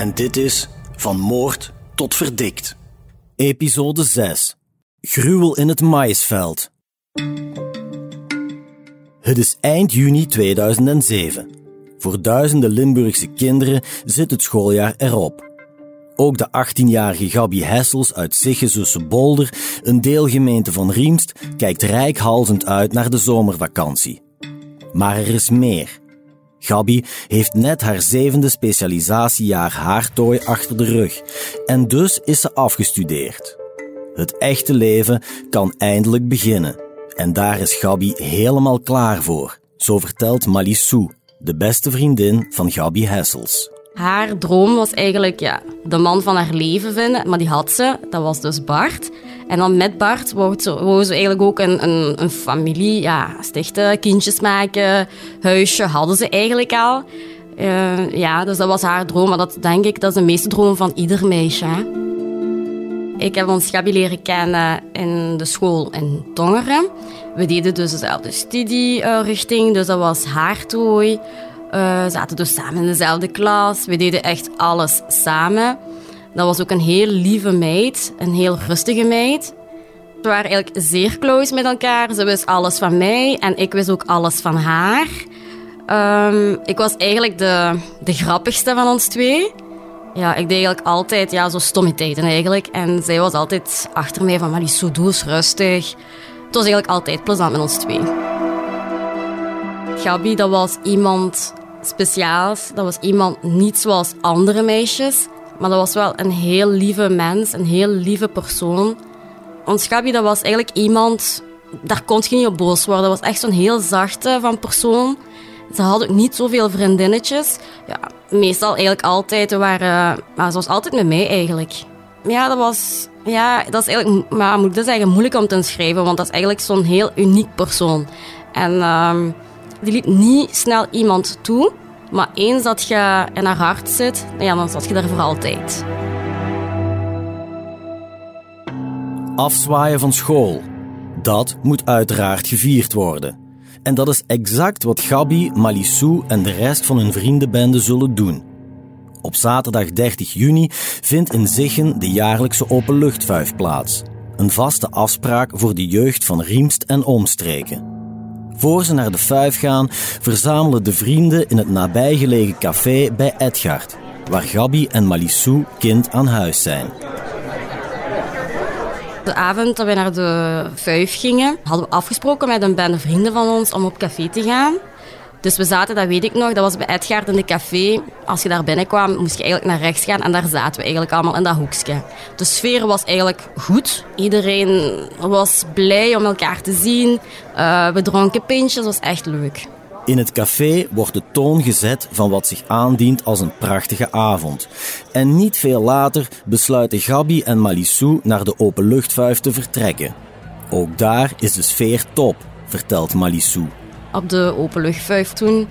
en dit is Van Moord tot Verdikt. Episode 6. Gruwel in het maïsveld. Het is eind juni 2007. Voor duizenden Limburgse kinderen zit het schooljaar erop. Ook de 18-jarige Gabi Hessels uit Siggezusse Bolder, een deelgemeente van Riemst, kijkt rijkhalzend uit naar de zomervakantie. Maar er is meer. Gabi heeft net haar zevende specialisatiejaar haartooi achter de rug en dus is ze afgestudeerd. Het echte leven kan eindelijk beginnen. En daar is Gabi helemaal klaar voor. Zo vertelt Malissou, de beste vriendin van Gabi Hessels. Haar droom was eigenlijk ja, de man van haar leven vinden, maar die had ze. Dat was dus Bart. En dan met Bart wou ze, eigenlijk ook een, een, een familie ja, stichten, kindjes maken, huisje hadden ze eigenlijk al. Uh, ja, dus dat was haar droom. Maar dat denk ik, dat is de meeste droom van ieder meisje. Ik heb ons Gabi leren kennen in de school in Tongeren. We deden dus dezelfde studierichting, dus dat was haartooi. Uh, we zaten dus samen in dezelfde klas. We deden echt alles samen. Dat was ook een heel lieve meid, een heel rustige meid. We waren eigenlijk zeer close met elkaar. Ze wist alles van mij en ik wist ook alles van haar. Um, ik was eigenlijk de, de grappigste van ons twee. Ja, ik deed eigenlijk altijd ja, zo stommiteiten eigenlijk. En zij was altijd achter mij van, maar die zo doe rustig. Het was eigenlijk altijd plezant met ons twee. Gabi, dat was iemand speciaals. Dat was iemand niet zoals andere meisjes. Maar dat was wel een heel lieve mens, een heel lieve persoon. Ons Gabi, dat was eigenlijk iemand... Daar kon je niet op boos worden. Dat was echt zo'n heel zachte van persoon. Ze had ook niet zoveel vriendinnetjes. Ja, meestal eigenlijk altijd. Waren, maar ze was altijd met mij eigenlijk. Ja, dat was... Ja, dat is eigenlijk... Maar moet ik dat? Moeilijk om te schrijven, want dat is eigenlijk zo'n heel uniek persoon. En um, die liet niet snel iemand toe. Maar eens dat je in haar hart zit, ja, dan zat je daar voor altijd. Afzwaaien van school. Dat moet uiteraard gevierd worden. En dat is exact wat Gabi, Malissou en de rest van hun vriendenbende zullen doen. Op zaterdag 30 juni vindt in Zichen de jaarlijkse openluchtvuif plaats. Een vaste afspraak voor de jeugd van Riemst en omstreken. Voor ze naar de vuif gaan, verzamelen de vrienden in het nabijgelegen café bij Edgard, waar Gabi en Malissou kind aan huis zijn. De avond dat we naar de vuif gingen, hadden we afgesproken met een bende vrienden van ons om op café te gaan. Dus we zaten, dat weet ik nog, dat was bij Edgaard in de café. Als je daar binnenkwam, moest je eigenlijk naar rechts gaan en daar zaten we eigenlijk allemaal in dat hoekje. De sfeer was eigenlijk goed. Iedereen was blij om elkaar te zien. Uh, we dronken pintjes, was echt leuk. In het café wordt de toon gezet van wat zich aandient als een prachtige avond. En niet veel later besluiten Gabi en Malissou naar de openluchtvuif te vertrekken. Ook daar is de sfeer top, vertelt Malissou op de openluchtvuif toen.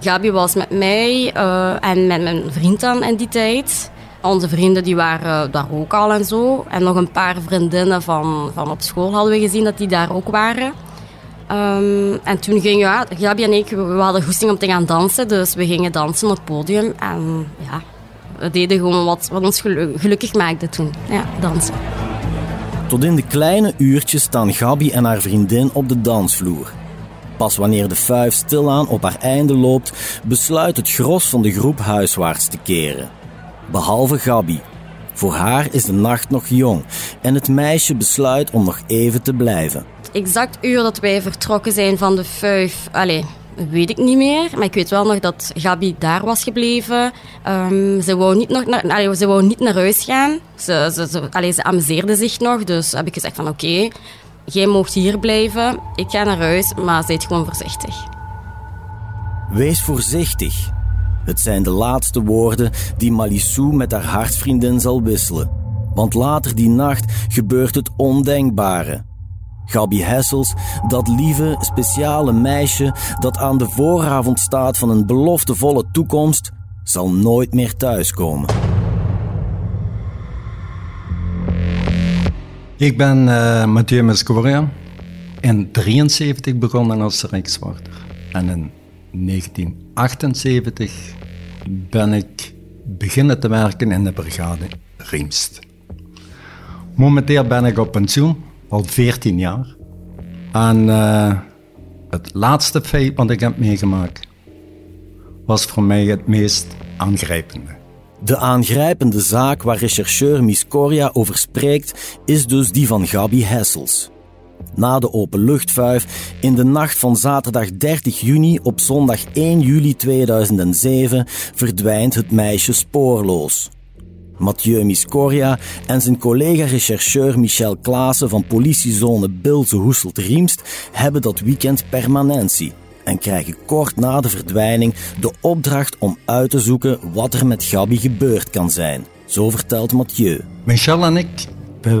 Gabi was met mij uh, en met mijn vriend dan in die tijd. Onze vrienden die waren daar ook al en zo. En nog een paar vriendinnen van, van op school hadden we gezien dat die daar ook waren. Um, en toen gingen ja, Gabi en ik, we hadden goesting om te gaan dansen. Dus we gingen dansen op het podium. En ja, we deden gewoon wat, wat ons gelukkig maakte toen. Ja, dansen. Tot in de kleine uurtjes staan Gabi en haar vriendin op de dansvloer. Pas wanneer de fuif stilaan op haar einde loopt, besluit het gros van de groep huiswaarts te keren. behalve Gabi. Voor haar is de nacht nog jong en het meisje besluit om nog even te blijven. Het exact uur dat wij vertrokken zijn van de vijf, allez, weet ik niet meer. Maar ik weet wel nog dat Gabi daar was gebleven. Um, ze, wou niet nog naar, ze wou niet naar huis gaan. Ze, ze, ze amuseerde zich nog. Dus heb ik gezegd van oké, jij mocht hier blijven. Ik ga naar huis, maar zijt gewoon voorzichtig. Wees voorzichtig. Het zijn de laatste woorden die Malissou met haar hartvriendin zal wisselen. Want later die nacht gebeurt het ondenkbare. Gabi Hessels, dat lieve, speciale meisje dat aan de vooravond staat van een beloftevolle toekomst, zal nooit meer thuiskomen. Ik ben uh, Mathieu Mescoria. In 73 begonnen als rijkswachter. En in 1978 ben ik beginnen te werken in de brigade Riemst. Momenteel ben ik op pensioen, al 14 jaar. En uh, het laatste feit wat ik heb meegemaakt was voor mij het meest aangrijpende. De aangrijpende zaak waar rechercheur Miscoria over spreekt, is dus die van Gabi Hessels. Na de openluchtvuif in de nacht van zaterdag 30 juni op zondag 1 juli 2007 verdwijnt het meisje spoorloos. Mathieu Miscoria en zijn collega-rechercheur Michel Klaassen van politiezone Bilze-Hoeselt-Riemst hebben dat weekend permanentie en krijgen kort na de verdwijning de opdracht om uit te zoeken wat er met Gabi gebeurd kan zijn. Zo vertelt Mathieu. Michel en ik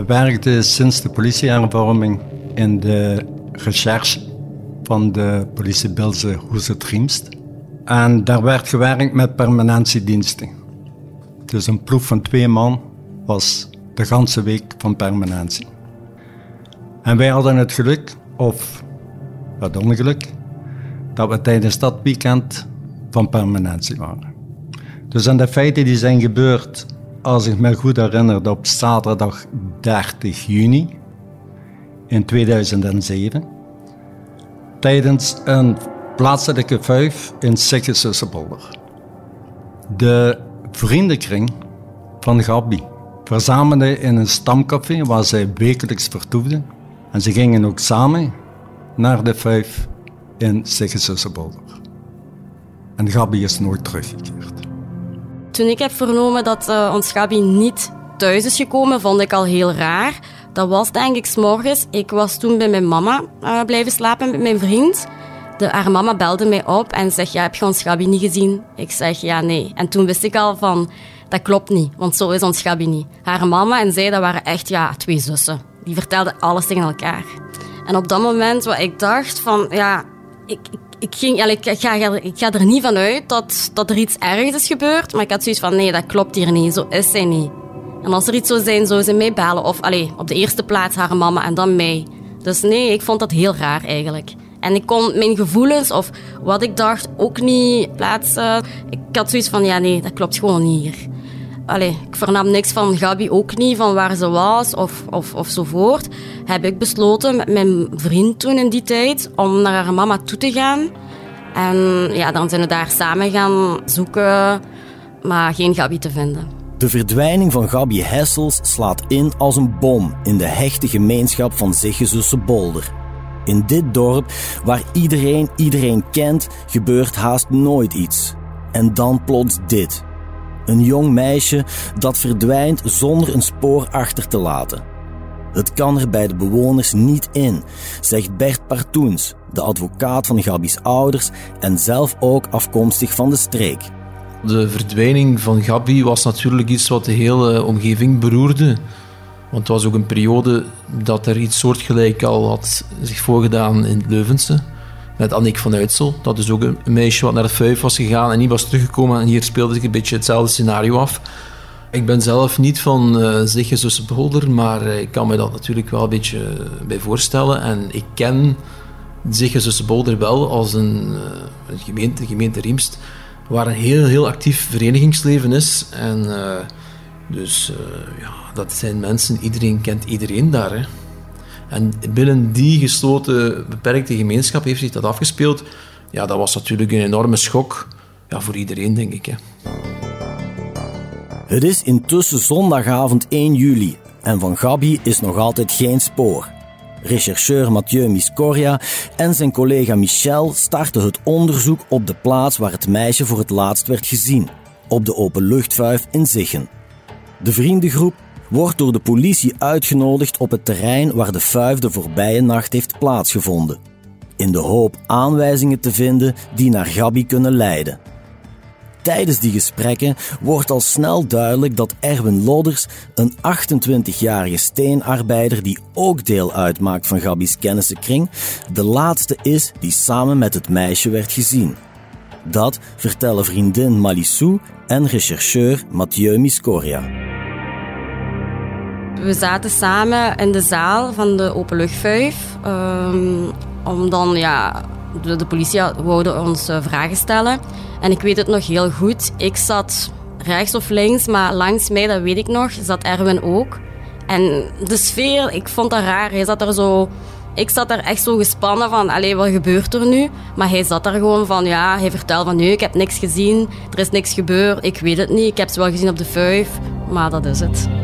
werkten sinds de politiehervorming in de recherche van de politie Bilze Hoeselt-Riemst. En daar werd gewerkt met permanentiediensten. Dus een ploeg van twee man was de ganse week van permanentie. En wij hadden het geluk, of het ongeluk, dat we tijdens dat weekend van permanentie waren. Dus aan de feiten die zijn gebeurd, als ik me goed herinner, op zaterdag 30 juni in 2007, tijdens een plaatselijke vijf in Sikkesussenbolder. De vriendenkring van Gabi verzamelde in een stamcafé waar zij wekelijks vertoefden. En ze gingen ook samen naar de vijf in Siggesussenbolder. En Gabi is nooit teruggekeerd. Toen ik heb vernomen dat uh, ons Gabi niet thuis is gekomen, vond ik al heel raar. Dat was denk ik s morgens. Ik was toen bij mijn mama uh, blijven slapen met mijn vriend. De, haar mama belde mij op en zegt, ja, heb je ons Gabi niet gezien? Ik zeg, ja, nee. En toen wist ik al van, dat klopt niet, want zo is ons Gabi niet. Haar mama en zij, dat waren echt, ja, twee zussen. Die vertelden alles tegen elkaar. En op dat moment, wat ik dacht van, ja, ik, ik, ging, ik, ga, ik ga er niet van uit dat, dat er iets ergs is gebeurd, maar ik had zoiets van, nee, dat klopt hier niet, zo is zij niet. En als er iets zou zijn, zou ze mij bellen. Of allee, op de eerste plaats haar mama en dan mij. Dus nee, ik vond dat heel raar eigenlijk. En ik kon mijn gevoelens of wat ik dacht ook niet plaatsen. Ik had zoiets van, ja nee, dat klopt gewoon niet hier. Allee, ik vernam niks van Gabi ook niet, van waar ze was of, of, of zo voort. Heb ik besloten met mijn vriend toen in die tijd om naar haar mama toe te gaan. En ja, dan zijn we daar samen gaan zoeken, maar geen Gabi te vinden. De verdwijning van Gabi Hessels slaat in als een bom in de hechte gemeenschap van Ziggezusse Bolder. In dit dorp, waar iedereen iedereen kent, gebeurt haast nooit iets. En dan plots dit. Een jong meisje dat verdwijnt zonder een spoor achter te laten. Het kan er bij de bewoners niet in, zegt Bert Partoens, de advocaat van Gabi's ouders en zelf ook afkomstig van de streek. De verdwijning van Gabi was natuurlijk iets wat de hele omgeving beroerde. Want het was ook een periode dat er iets soortgelijk al had zich voorgedaan in het Leuvense. Met Annick van Uitsel. Dat is ook een meisje wat naar de vijf was gegaan en niet was teruggekomen. En hier speelde zich een beetje hetzelfde scenario af. Ik ben zelf niet van uh, Zigge Beholder, maar eh, ik kan me dat natuurlijk wel een beetje eh, bij voorstellen. En ik ken Zigge Beholder wel als een, een gemeente, gemeente Riemst, waar een heel, heel actief verenigingsleven is. En dus ja, dat zijn mensen, iedereen kent iedereen daar. Hè. En binnen die gesloten, beperkte gemeenschap heeft zich dat afgespeeld. Ja, dat was natuurlijk een enorme schok ja, voor iedereen, denk ik. Hè. Het is intussen zondagavond 1 juli en van Gabi is nog altijd geen spoor. Rechercheur Mathieu Miscoria en zijn collega Michel starten het onderzoek op de plaats waar het meisje voor het laatst werd gezien, op de openluchtvuif in Ziggen. De vriendengroep wordt door de politie uitgenodigd op het terrein waar de vuif de voorbije nacht heeft plaatsgevonden, in de hoop aanwijzingen te vinden die naar Gabi kunnen leiden. Tijdens die gesprekken wordt al snel duidelijk dat Erwin Lodders, een 28-jarige steenarbeider die ook deel uitmaakt van Gabi's kennissenkring, de laatste is die samen met het meisje werd gezien. Dat vertellen vriendin Malissou en rechercheur Mathieu Miscoria. We zaten samen in de zaal van de openluchtvuif. Um, om dan, ja, de, de politie wilde ons uh, vragen stellen. En ik weet het nog heel goed. Ik zat rechts of links, maar langs mij, dat weet ik nog, zat Erwin ook. En de sfeer, ik vond dat raar. Hij zat er zo... Ik zat er echt zo gespannen van, allee, wat gebeurt er nu? Maar hij zat er gewoon van, ja, hij vertelde van, nee, ik heb niks gezien, er is niks gebeurd, ik weet het niet, ik heb ze wel gezien op de vuif, maar dat is het.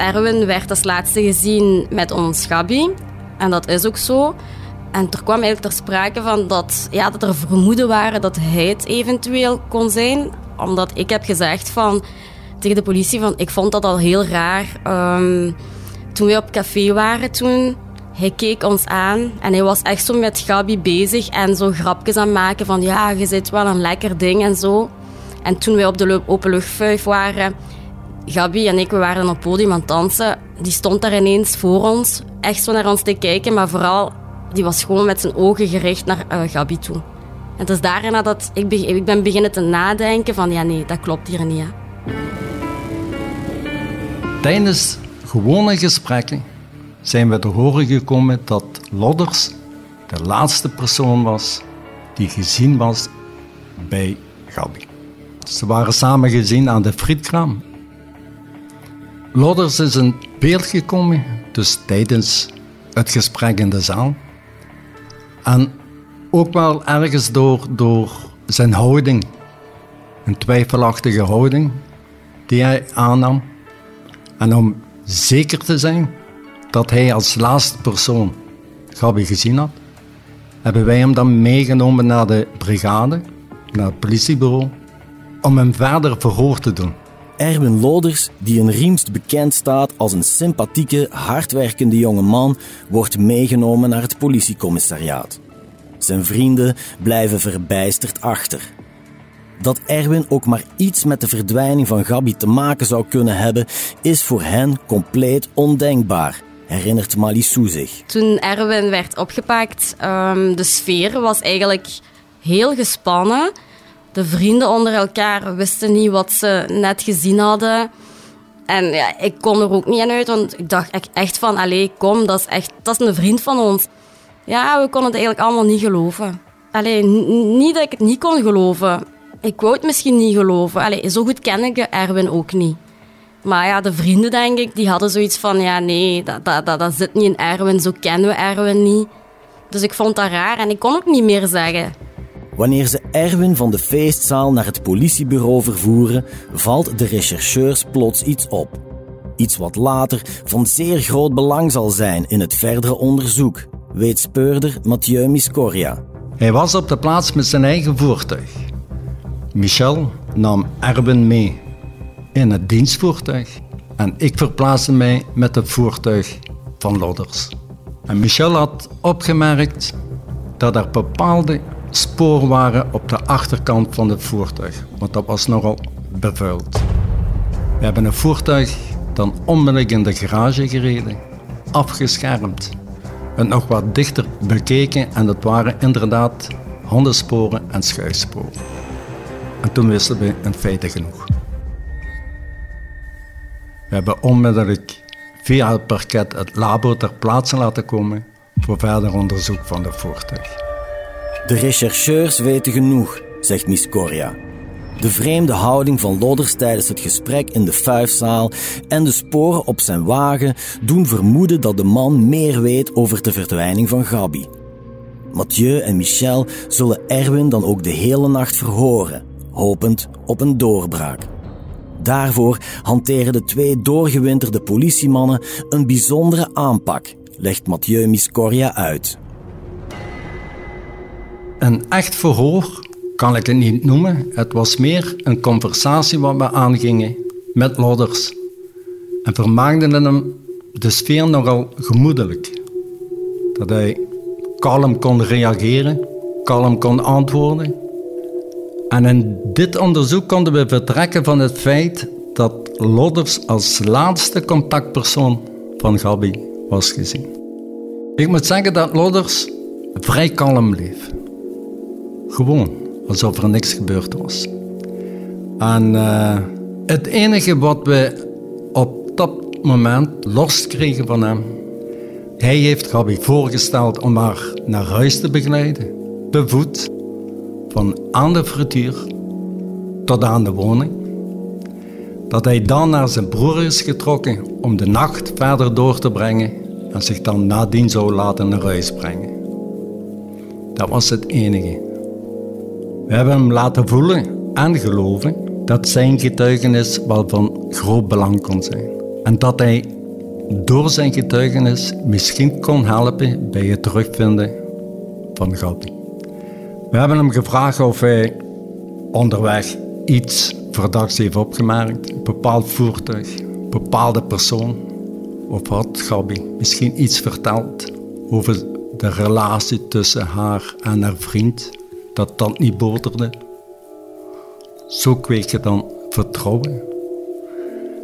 Erwin werd als laatste gezien met ons Gabi. En dat is ook zo. En er kwam eigenlijk ter sprake van dat, ja, dat er vermoeden waren dat hij het eventueel kon zijn. Omdat ik heb gezegd van, tegen de politie van ik vond dat al heel raar. Um, toen we op café waren toen, hij keek ons aan en hij was echt zo met Gabi bezig en zo grapjes aan maken van ja, je zit wel een lekker ding en zo. En toen we op de openluchtvuif waren, Gabi en ik, we waren op het podium aan het dansen. Die stond daar ineens voor ons, echt zo naar ons te kijken, maar vooral, die was gewoon met zijn ogen gericht naar uh, Gabi toe. En het is daarna dat ik, ik ben beginnen te nadenken van, ja nee, dat klopt hier niet. Tijdens gewone gesprekken zijn we te horen gekomen dat Lodders de laatste persoon was die gezien was bij Gabi. Ze waren samen gezien aan de frietkraam Lodders is in beeld gekomen, dus tijdens het gesprek in de zaal. En ook wel ergens door, door zijn houding, een twijfelachtige houding die hij aannam. En om zeker te zijn dat hij als laatste persoon Gabi gezien had, hebben wij hem dan meegenomen naar de brigade, naar het politiebureau, om hem verder verhoor te doen. Erwin Loders, die in Riemst bekend staat als een sympathieke, hardwerkende jonge man, wordt meegenomen naar het politiecommissariaat. Zijn vrienden blijven verbijsterd achter. Dat Erwin ook maar iets met de verdwijning van Gabi te maken zou kunnen hebben, is voor hen compleet ondenkbaar, herinnert Malissou zich. Toen Erwin werd opgepakt, um, de sfeer was eigenlijk heel gespannen de vrienden onder elkaar wisten niet wat ze net gezien hadden. En ja, ik kon er ook niet aan uit, want ik dacht echt van, allee, kom, dat is echt, dat is een vriend van ons. Ja, we konden het eigenlijk allemaal niet geloven. Allee, niet dat ik het niet kon geloven. Ik wou het misschien niet geloven. Allee, zo goed ken ik Erwin ook niet. Maar ja, de vrienden, denk ik, die hadden zoiets van, ja, nee, dat, dat, dat, dat zit niet in Erwin, zo kennen we Erwin niet. Dus ik vond dat raar en ik kon ook niet meer zeggen. Wanneer ze Erwin van de feestzaal naar het politiebureau vervoeren, valt de rechercheurs plots iets op. Iets wat later van zeer groot belang zal zijn in het verdere onderzoek, weet speurder Mathieu Miscoria. Hij was op de plaats met zijn eigen voertuig. Michel nam Erwin mee in het dienstvoertuig en ik verplaatste mij met het voertuig van Lodders. En Michel had opgemerkt dat er bepaalde spoor waren op de achterkant van het voertuig, want dat was nogal bevuild. We hebben een voertuig dan onmiddellijk in de garage gereden, afgeschermd, het nog wat dichter bekeken en dat waren inderdaad hondensporen en schuifsporen. En toen wisten we in feite genoeg. We hebben onmiddellijk via het parket het labo ter plaatse laten komen voor verder onderzoek van het voertuig. De rechercheurs weten genoeg, zegt Miss Coria. De vreemde houding van Lodders tijdens het gesprek in de fuifzaal en de sporen op zijn wagen doen vermoeden dat de man meer weet over de verdwijning van Gabi. Mathieu en Michel zullen Erwin dan ook de hele nacht verhoren, hopend op een doorbraak. Daarvoor hanteren de twee doorgewinterde politiemannen een bijzondere aanpak, legt Mathieu Miscoria uit. Een echt verhoor kan ik het niet noemen. Het was meer een conversatie wat we aangingen met Lodders. En vermaakten hem de sfeer nogal gemoedelijk. Dat hij kalm kon reageren, kalm kon antwoorden. En in dit onderzoek konden we vertrekken van het feit dat Lodders als laatste contactpersoon van Gabi was gezien. Ik moet zeggen dat Lodders vrij kalm bleef. Gewoon, alsof er niks gebeurd was. En uh, het enige wat we op dat moment los kregen van hem, hij heeft Gabi voorgesteld om haar naar huis te begeleiden, bevoed, van aan de frituur tot aan de woning. Dat hij dan naar zijn broer is getrokken om de nacht verder door te brengen en zich dan nadien zou laten naar huis brengen. Dat was het enige. We hebben hem laten voelen en geloven dat zijn getuigenis wel van groot belang kon zijn. En dat hij door zijn getuigenis misschien kon helpen bij het terugvinden van Gabi. We hebben hem gevraagd of hij onderweg iets verdachts heeft opgemerkt. Een bepaald voertuig, een bepaalde persoon. Of had Gabi misschien iets verteld over de relatie tussen haar en haar vriend dat dat niet boterde. Zo kweek je dan vertrouwen.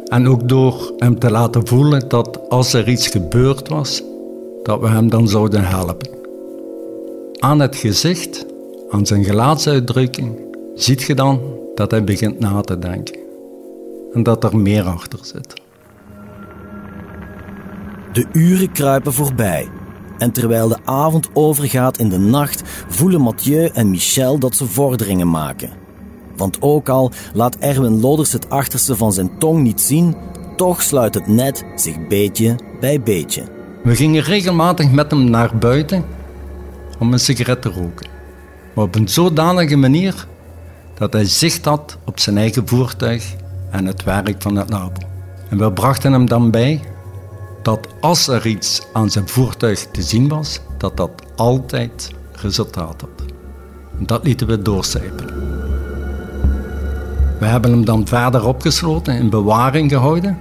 En ook door hem te laten voelen dat als er iets gebeurd was, dat we hem dan zouden helpen. Aan het gezicht, aan zijn gelaatsuitdrukking, ziet je dan dat hij begint na te denken. En dat er meer achter zit. De uren kruipen voorbij. En terwijl de avond overgaat in de nacht, voelen Mathieu en Michel dat ze vorderingen maken. Want ook al laat Erwin Lodders het achterste van zijn tong niet zien, toch sluit het net zich beetje bij beetje. We gingen regelmatig met hem naar buiten om een sigaret te roken. Maar op een zodanige manier dat hij zicht had op zijn eigen voertuig en het werk van het labo. En we brachten hem dan bij dat als er iets aan zijn voertuig te zien was, dat dat altijd resultaat had. En dat lieten we doorcijpelen. We hebben hem dan verder opgesloten, in bewaring gehouden.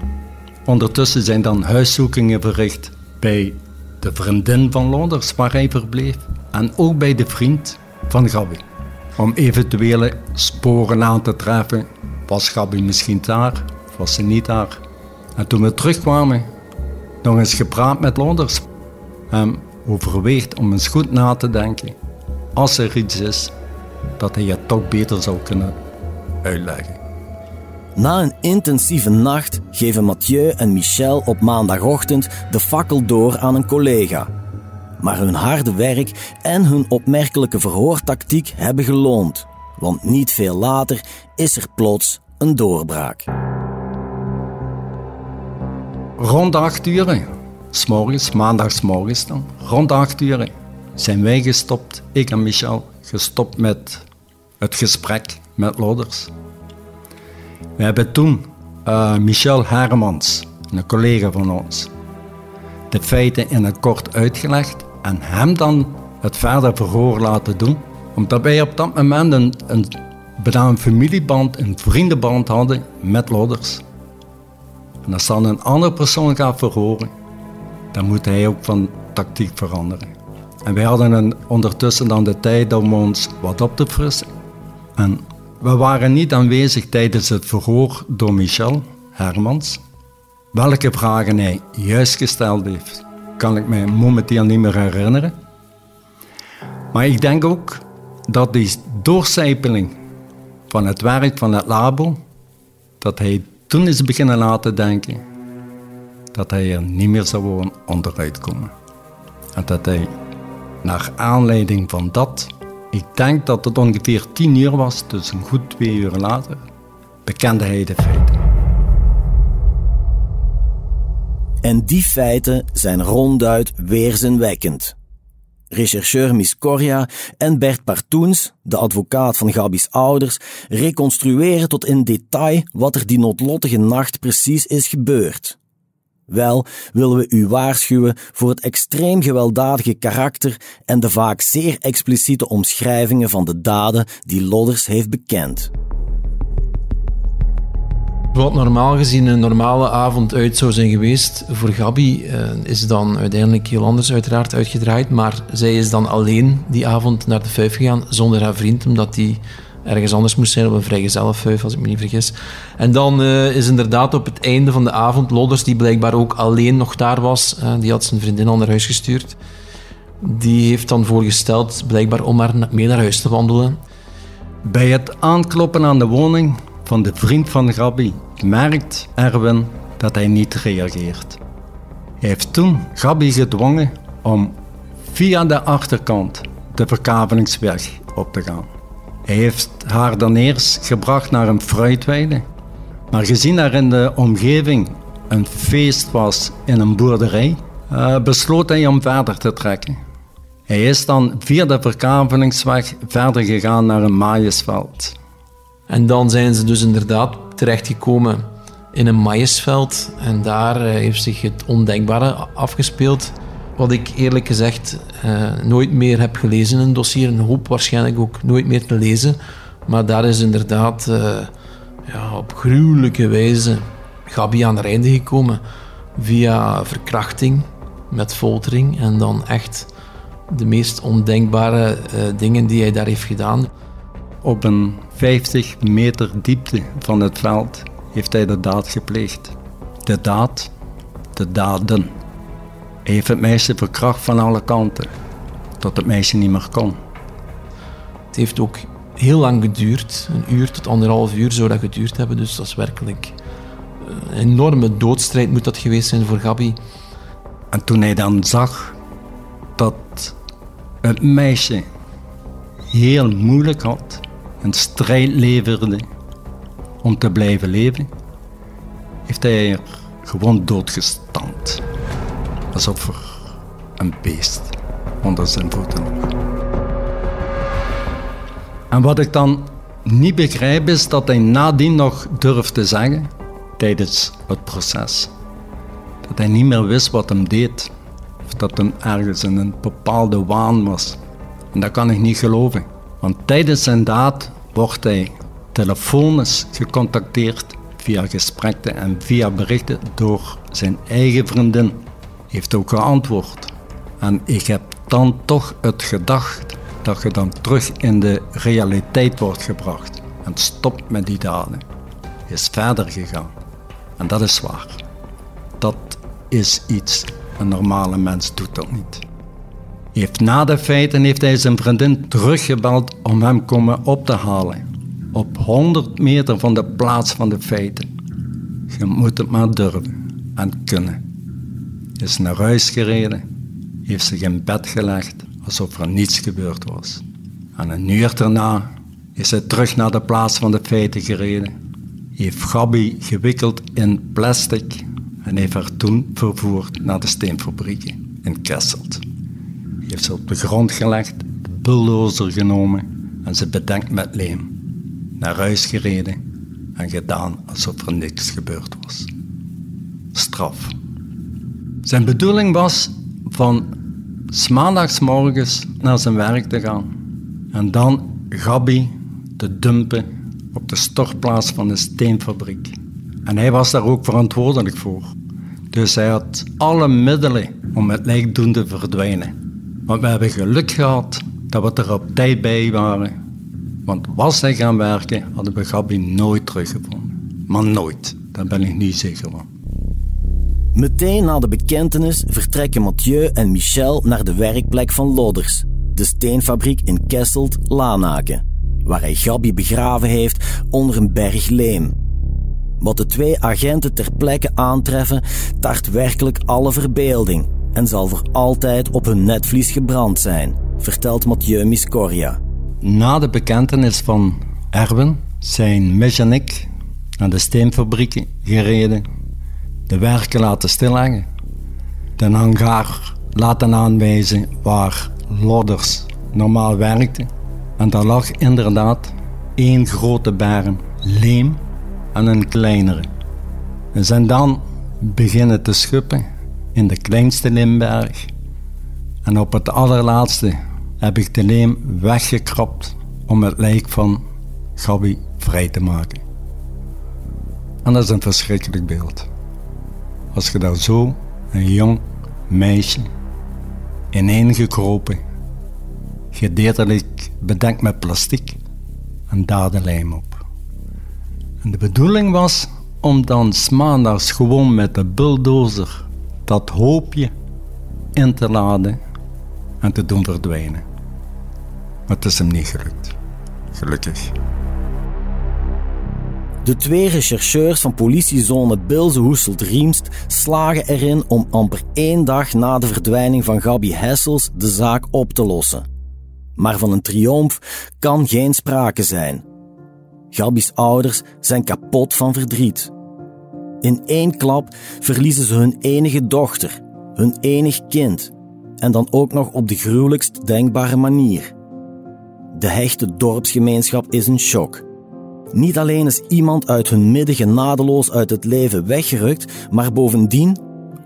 Ondertussen zijn dan huiszoekingen verricht bij de vriendin van Londers waar hij verbleef en ook bij de vriend van Gabi. Om eventuele sporen aan te treffen, was Gabi misschien daar, was ze niet daar. En toen we terugkwamen, nog eens gepraat met Londers. Hem overweegt om eens goed na te denken, als er iets is, dat hij het toch beter zou kunnen uitleggen. Na een intensieve nacht geven Mathieu en Michel op maandagochtend de fakkel door aan een collega. Maar hun harde werk en hun opmerkelijke verhoortactiek hebben geloond, want niet veel later is er plots een doorbraak. Rond acht uur, s'morgens, maandagsmorgens dan, rond acht uur zijn wij gestopt, ik en Michel, gestopt met het gesprek met Loders. We hebben toen uh, Michel Hermans, een collega van ons, de feiten in het kort uitgelegd en hem dan het verder verhoor laten doen. Omdat wij op dat moment een, een, een familieband, een vriendenband hadden met Loders. En als dan een andere persoon gaat verhoren, dan moet hij ook van tactiek veranderen. En wij hadden een, ondertussen dan de tijd om ons wat op te frissen. En we waren niet aanwezig tijdens het verhoor door Michel Hermans. Welke vragen hij juist gesteld heeft, kan ik mij momenteel niet meer herinneren. Maar ik denk ook dat die doorcijpeling van het werk van het labo, dat hij toen is beginnen laten denken dat hij er niet meer zou onderuit komen. En dat hij naar aanleiding van dat, ik denk dat het ongeveer tien uur was, dus een goed twee uur later, bekende hij de feiten. En die feiten zijn ronduit weerzinwekkend. Rechercheur Miss Coria en Bert Partoens, de advocaat van Gabi's ouders, reconstrueren tot in detail wat er die noodlottige nacht precies is gebeurd. Wel willen we u waarschuwen voor het extreem gewelddadige karakter en de vaak zeer expliciete omschrijvingen van de daden die Lodders heeft bekend. Wat normaal gezien een normale avond uit zou zijn geweest voor Gabi, eh, is dan uiteindelijk heel anders uiteraard uitgedraaid. Maar zij is dan alleen die avond naar de Vijf gegaan, zonder haar vriend, omdat die ergens anders moest zijn, op een vrijgezellenfuif, als ik me niet vergis. En dan uh, is inderdaad op het einde van de avond Lodders, die blijkbaar ook alleen nog daar was, uh, die had zijn vriendin al naar huis gestuurd, die heeft dan voorgesteld, blijkbaar om haar mee naar huis te wandelen. Bij het aankloppen aan de woning van de vriend van Gabi merkt Erwin dat hij niet reageert. Hij heeft toen Gabi gedwongen om via de achterkant de verkavelingsweg op te gaan. Hij heeft haar dan eerst gebracht naar een fruitweide. Maar gezien er in de omgeving een feest was in een boerderij, uh, besloot hij om verder te trekken. Hij is dan via de verkavelingsweg verder gegaan naar een maïsveld. En dan zijn ze dus inderdaad terechtgekomen in een maïsveld. En daar uh, heeft zich het ondenkbare afgespeeld. Wat ik eerlijk gezegd uh, nooit meer heb gelezen in een dossier. En hoop waarschijnlijk ook nooit meer te lezen. Maar daar is inderdaad uh, ja, op gruwelijke wijze Gabi aan het einde gekomen. Via verkrachting met foltering. En dan echt de meest ondenkbare dingen die hij daar heeft gedaan. Op een 50 meter diepte van het veld heeft hij de daad gepleegd. De daad, de daden. Hij heeft het meisje verkracht van alle kanten, tot het meisje niet meer kon. Het heeft ook heel lang geduurd, een uur tot anderhalf uur zou dat geduurd hebben, dus dat is werkelijk een enorme doodstrijd moet dat geweest zijn voor Gabi. En toen hij dan zag dat het meisje heel moeilijk had, een strijd leverde om te blijven leven, heeft hij er gewoon doodgestampt. Alsof er een beest onder zijn voeten. En wat ik dan niet begrijp is dat hij nadien nog durft te zeggen, tijdens het proces, dat hij niet meer wist wat hem deed. Of dat hem ergens in een bepaalde waan was. En dat kan ik niet geloven. Want tijdens zijn daad wordt hij telefonisch gecontacteerd via gesprekken en via berichten door zijn eigen vriendin. Heeft ook geantwoord. En ik heb dan toch het gedacht dat je dan terug in de realiteit wordt gebracht. En stopt met die daden. Is verder gegaan. En dat is zwaar. Dat is iets. Een normale mens doet dat niet. Heeft na de feiten heeft hij zijn vriendin teruggebeld om hem komen op te halen. Op 100 meter van de plaats van de feiten. Je moet het maar durven en kunnen. Is naar huis gereden, heeft zich in bed gelegd alsof er niets gebeurd was. En een uur daarna is hij terug naar de plaats van de feiten gereden. Heeft Gabi gewikkeld in plastic en heeft haar toen vervoerd naar de steenfabrieken in Kesselt heeft ze op de grond gelegd, de bulldozer genomen en ze bedenkt met leem. Naar huis gereden en gedaan alsof er niks gebeurd was. Straf. Zijn bedoeling was van maandagsmorgens naar zijn werk te gaan en dan Gabi te dumpen op de stortplaats van de steenfabriek. En hij was daar ook verantwoordelijk voor. Dus hij had alle middelen om het lijk doen te verdwijnen. Want we hebben geluk gehad dat we er op tijd bij waren. Want was hij gaan werken, hadden we Gabi nooit teruggevonden. Maar nooit, daar ben ik niet zeker van. Meteen na de bekentenis vertrekken Mathieu en Michel naar de werkplek van Loders, de steenfabriek in Kesselt, Lanaken, waar hij Gabi begraven heeft onder een berg leem. Wat de twee agenten ter plekke aantreffen, tart werkelijk alle verbeelding en zal voor altijd op hun netvlies gebrand zijn, vertelt Mathieu Miscoria. Na de bekentenis van Erwin zijn Mich en ik naar de steenfabriek gereden, de werken laten stilleggen, de hangar laten aanwijzen waar lodders normaal werkte. En daar lag inderdaad één grote berm leem en een kleinere. We zijn dan beginnen te schuppen in de kleinste limberg. En op het allerlaatste heb ik de leem weggekrapt om het lijk van Gabi vrij te maken. En dat is een verschrikkelijk beeld. Als je daar zo een jong meisje ineengekropen, gedeeltelijk bedekt met plastic en daar de lijm op. En de bedoeling was om dan maandags gewoon met de bulldozer dat hoopje in te laden en te doen verdwijnen. Maar het is hem niet gelukt. Gelukkig. De twee rechercheurs van politiezone Bilze Hoeselt-Riemst slagen erin om amper één dag na de verdwijning van Gabi Hessels de zaak op te lossen. Maar van een triomf kan geen sprake zijn. Gabi's ouders zijn kapot van verdriet. In één klap verliezen ze hun enige dochter, hun enig kind, en dan ook nog op de gruwelijkst denkbare manier. De hechte dorpsgemeenschap is in shock. Niet alleen is iemand uit hun midden genadeloos uit het leven weggerukt, maar bovendien,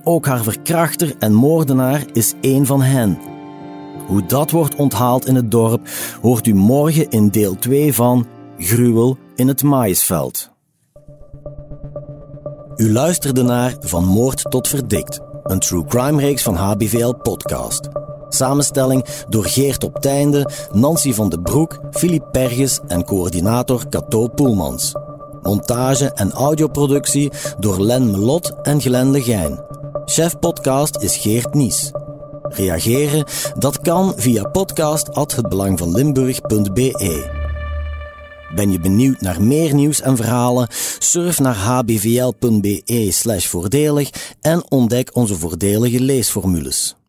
ook haar verkrachter en moordenaar is één van hen. Hoe dat wordt onthaald in het dorp, hoort u morgen in deel 2 van Gruwel in het Maïsveld. U luisterde naar Van Moord tot Verdikt, een true crime reeks van HBVL Podcast. Samenstelling door Geert op Teinde, Nancy van den Broek, Filip Perges en coördinator Cato Poelmans. Montage en audioproductie door Len Melot en Glenn Legijn. Chef podcast is Geert Nies. Reageren? Dat kan via podcast@hetbelangvanlimburg.be. Ben je benieuwd naar meer nieuws en verhalen? Surf naar hbvl.be/voordelig en ontdek onze voordelige leesformules.